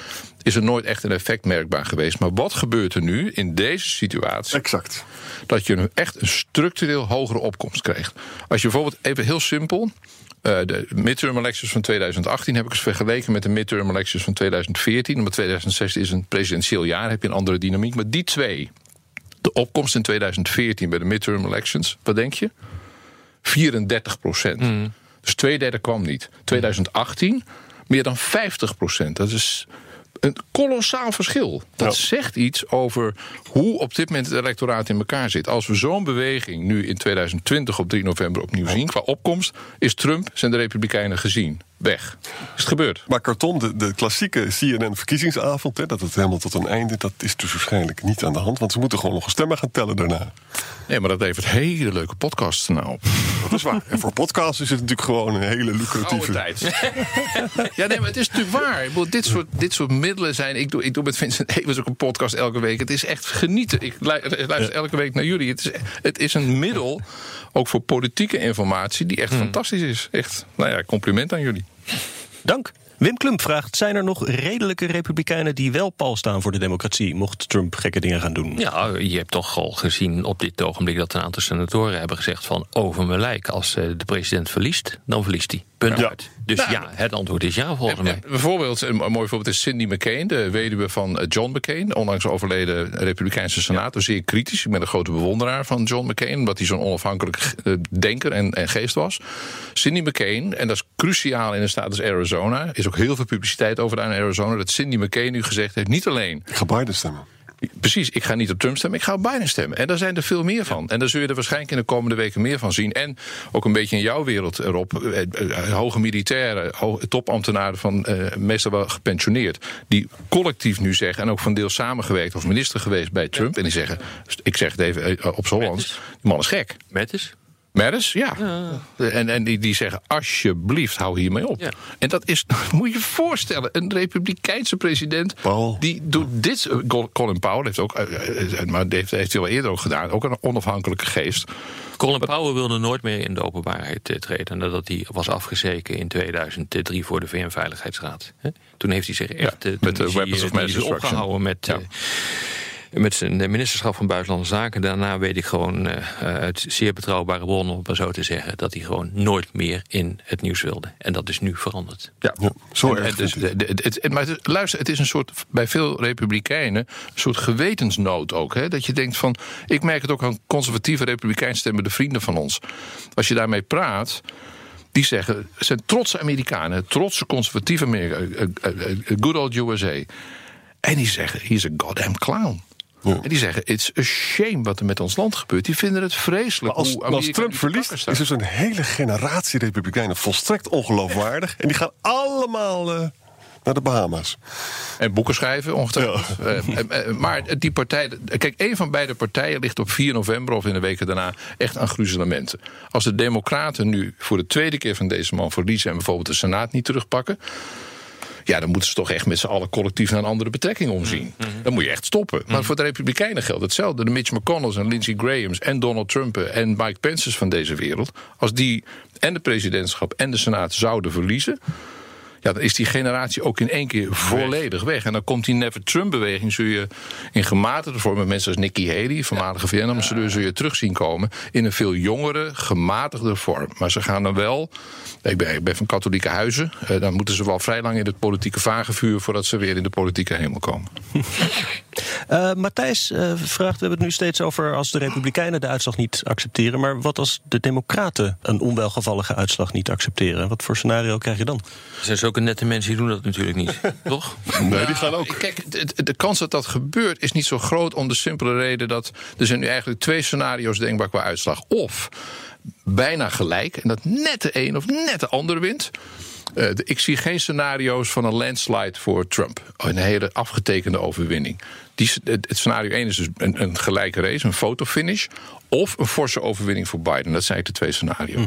Speaker 6: is er nooit echt een effect merkbaar geweest. Maar wat gebeurt er nu in deze situatie?
Speaker 7: Exact.
Speaker 6: Dat je nu echt een structureel hogere opkomst krijgt. Als je bijvoorbeeld even heel simpel. eh, de midterm elections van 2018 heb ik eens vergeleken met de midterm elections van 2014. Omdat 2016 is een presidentieel jaar, heb je een andere dynamiek. Maar die twee, de opkomst in 2014 bij de midterm elections, wat denk je? 34 procent. Dus twee derde kwam niet. 2018 meer dan 50 procent. Dat is een kolossaal verschil. Dat zegt iets over hoe op dit moment het electoraat in elkaar zit. Als we zo'n beweging nu in 2020 op 3 november opnieuw zien qua opkomst, is Trump zijn de Republikeinen gezien. Weg. Is het gebeurd?
Speaker 7: Maar karton, de, de klassieke CNN-verkiezingsavond, hè, dat het helemaal tot een einde, dat is dus waarschijnlijk niet aan de hand. Want ze moeten gewoon nog stemmen gaan tellen daarna.
Speaker 6: Nee, maar dat levert hele leuke podcasts nou op.
Speaker 7: Dat is waar. En voor podcasts is het natuurlijk gewoon een hele lucratieve.
Speaker 6: tijd. ja, nee, maar het is natuurlijk waar. Ik bedoel, dit, soort, dit soort middelen zijn. Ik doe, ik doe met Vincent Evers ook een podcast elke week. Het is echt genieten. Ik luister elke week naar jullie. Het is, het is een middel, ook voor politieke informatie, die echt fantastisch is. Echt, nou ja, compliment aan jullie.
Speaker 4: Dank. Wim Klump vraagt: zijn er nog redelijke republikeinen die wel pal staan voor de democratie, mocht Trump gekke dingen gaan doen?
Speaker 5: Ja, je hebt toch al gezien op dit ogenblik dat een aantal senatoren hebben gezegd van over mijn lijk, als eh, de president verliest, dan verliest hij. Punt
Speaker 7: Ja.
Speaker 5: uit. Dus
Speaker 6: Nou,
Speaker 5: ja, het antwoord is ja volgens mij.
Speaker 6: Bijvoorbeeld, een mooi voorbeeld is Cindy McCain, de weduwe van eh, John McCain. Onlangs overleden Republikeinse senator. Zeer kritisch. Ik ben een grote bewonderaar van John McCain. Omdat hij zo'n onafhankelijk eh, denker en, en geest was. Cindy McCain, en dat is cruciaal in een staat als Arizona. is ook heel veel publiciteit over daar in Arizona. Dat Cindy McCain nu gezegd heeft: niet alleen.
Speaker 7: Ik ga Biden stemmen.
Speaker 6: Precies, ik ga niet op Trump stemmen, ik ga op Biden stemmen. En daar zijn er veel meer van. En daar zul je er waarschijnlijk in de komende weken meer van zien. En ook een beetje in jouw wereld erop. eh, eh, hoge militairen, topambtenaren van eh, meestal wel gepensioneerd. Die collectief nu zeggen, en ook van deel samengewerkt of minister geweest bij Trump. En die zeggen, ik zeg het even eh, op z'n Hollands, die man is gek.
Speaker 5: Met is?
Speaker 6: Maddis, ja. En, en die, die zeggen, alsjeblieft, hou hiermee op.
Speaker 5: Ja.
Speaker 6: En dat is, moet je je voorstellen, een republikeinse president...
Speaker 7: Paul.
Speaker 6: die doet dit... eh, Col- Colin Powell heeft ook, eh, eh, maar heeft, heeft hij al eerder ook gedaan... ook een onafhankelijke geest.
Speaker 5: Colin Powell wilde nooit meer in de openbaarheid treden nadat hij was afgezeken in 2003 voor de VN-veiligheidsraad. Hè? Toen heeft hij zich echt
Speaker 6: Ja, met de weapons of mass
Speaker 5: opgehouden met,
Speaker 6: Ja.
Speaker 5: Met zijn ministerschap van Buitenlandse Zaken. Daarna weet ik gewoon eh, uit zeer betrouwbare bronnen, om maar zo te zeggen, dat hij gewoon nooit meer in het nieuws wilde. En dat is nu veranderd.
Speaker 6: Ja,
Speaker 7: Ja, zo
Speaker 6: En-
Speaker 7: erg
Speaker 6: en dus, de- de- het, het- maar het- luister, het is een soort, bij veel republikeinen, een soort gewetensnood ook. Hè? Dat je denkt van, ik merk het ook aan conservatieve republikeins stemmende vrienden van ons. Als je daarmee praat, die zeggen, zijn trotse Amerikanen, trotse conservatieve Amerika, eh, eh, good old USA. En die zeggen, he's a goddamn clown.
Speaker 7: Ja.
Speaker 6: En die zeggen, it's a shame wat er met ons land gebeurt. Die vinden het vreselijk.
Speaker 7: Maar als,
Speaker 6: hoe
Speaker 7: als Trump verliest, is dus een hele generatie republikeinen volstrekt ongeloofwaardig. En die gaan allemaal eh, naar de Bahama's.
Speaker 6: En boeken schrijven, ongetwijfeld. Eh, eh, maar die partij. Kijk, een van beide partijen ligt op 4 november of in de weken daarna echt aan gruzelementen. Als de Democraten nu voor de tweede keer van deze man verliezen en bijvoorbeeld de Senaat niet terugpakken. Ja, dan moeten ze toch echt met z'n allen collectief naar een andere betrekking omzien. Dan moet je echt stoppen. Maar voor de Republikeinen geldt hetzelfde. De Mitch McConnell's en Lindsey Graham's en Donald Trump en Mike Pence's van deze wereld. Als die en de presidentschap en de Senaat zouden verliezen. Ja, dan is die generatie ook in één keer volledig weg. En dan komt die Never Trump-beweging, zul je in gematigde vorm... met mensen als Nikki Haley, voormalige VN-ambassadeur... zul je terug zien komen in een veel jongere, gematigde vorm. Maar ze gaan dan wel... Ik ben, ik ben van katholieke huizen. eh, dan moeten ze wel vrij lang in het politieke vagevuur... voordat ze weer in de politieke hemel komen.
Speaker 4: Eh, Matthijs eh, vraagt, we hebben het nu steeds over als de Republikeinen de uitslag niet accepteren. Maar wat als de Democraten een onwelgevallige uitslag niet accepteren? Wat voor scenario krijg je dan?
Speaker 5: Er zijn zulke nette mensen die doen dat natuurlijk niet. Toch?
Speaker 7: Nee, die gaan ook.
Speaker 6: Kijk, de, de- kans dat dat gebeurt is niet zo groot om de simpele reden dat er zijn nu eigenlijk twee scenario's denkbaar qua uitslag. Of bijna gelijk en dat net de een of net de ander wint. Eh, de- ik zie geen scenario's van een landslide voor Trump. Een hele afgetekende overwinning. Die, het, het scenario 1 is dus een, een gelijke race, een fotofinish. Of een forse overwinning voor Biden. Dat zijn de twee scenario's.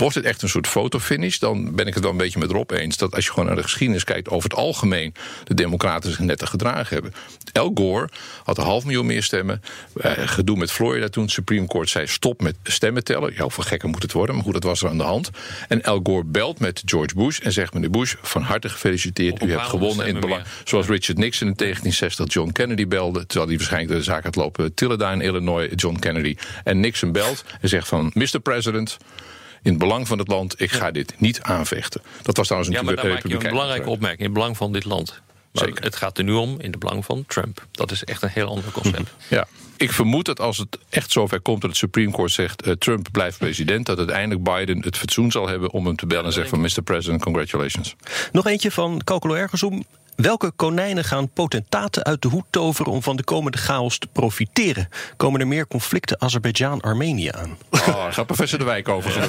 Speaker 6: Wordt het echt een soort fotofinish, dan ben ik het wel een beetje met Rob eens. Dat als je gewoon naar de geschiedenis kijkt, over het algemeen de Democraten zich netter gedragen hebben. Al Gore had een half miljoen meer stemmen. Eh, gedoe met Florida toen. Het Supreme Court zei stop met stemmen tellen. Ja, hoeveel gekker moet het worden? Maar goed, dat was er aan de hand. En Al Gore belt met George Bush en zegt: Meneer Bush, van harte gefeliciteerd. U hebt gewonnen in het belang. Zoals Richard Nixon in 1960 John Kennedy belde. Terwijl hij waarschijnlijk de zaak had lopen. Tilda in Illinois, John Kennedy. En Nixon belt en zegt van: Mr. President. In het belang van het land, ik ga dit niet aanvechten. Dat was trouwens
Speaker 5: Ja, maar daar maak je een belangrijke opmerking. In het belang van dit land. Maar
Speaker 6: Zeker.
Speaker 5: Het gaat er nu om in het belang van Trump. Dat is echt een heel ander concept.
Speaker 6: Ja. Ik vermoed dat als het echt zover komt dat het Supreme Court zegt... eh, Trump blijft president, dat uiteindelijk Biden het fatsoen zal hebben... om hem te bellen en zeggen van Mr. President, congratulations.
Speaker 4: Nog eentje van Kokolo Ergensum. Welke konijnen gaan potentaten uit de hoed toveren om van de komende chaos te profiteren? Komen er meer conflicten Azerbeidzjan-Armenië aan?
Speaker 6: Oh, gaat professor De Wijk over.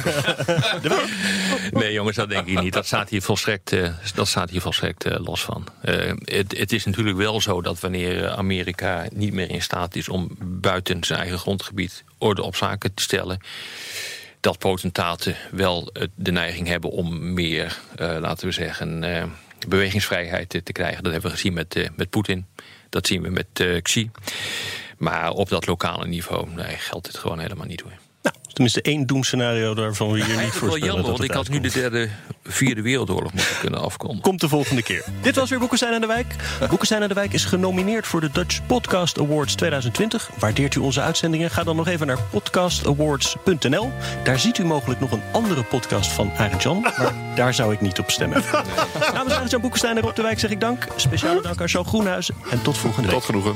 Speaker 5: Nee, jongens, dat denk ik niet. Dat staat hier volstrekt, eh, dat staat hier volstrekt eh, los van. Eh, het, het is natuurlijk wel zo dat wanneer Amerika niet meer in staat is om buiten zijn eigen grondgebied orde op zaken te stellen. Dat potentaten wel de neiging hebben om meer, eh, laten we zeggen, eh, bewegingsvrijheid te, te krijgen. Dat hebben we gezien met, eh, met Poetin. Dat zien we met eh, Xi. Maar op dat lokale niveau nee, geldt het gewoon helemaal niet hoor.
Speaker 4: Tenminste één doemscenario daarvan we hier niet
Speaker 5: wel
Speaker 4: voorspellen.
Speaker 5: jammer,
Speaker 4: dat
Speaker 5: want ik
Speaker 4: het
Speaker 5: had nu de derde, vierde wereldoorlog moeten kunnen afkomen.
Speaker 4: Komt de volgende keer. Dit was weer Boekestein aan de Wijk. Boekestein aan de Wijk is genomineerd voor de Dutch Podcast Awards 2020. Waardeert u onze uitzendingen? Ga dan nog even naar podcastawards.nl. Daar ziet u mogelijk nog een andere podcast van Arend Jan. Maar daar zou ik niet op stemmen. Namens Arend Jan Boekestein en Rob de Wijk zeg ik dank. Speciale dank aan Jean Groenhuizen. En tot volgende week.
Speaker 6: Tot genoegen.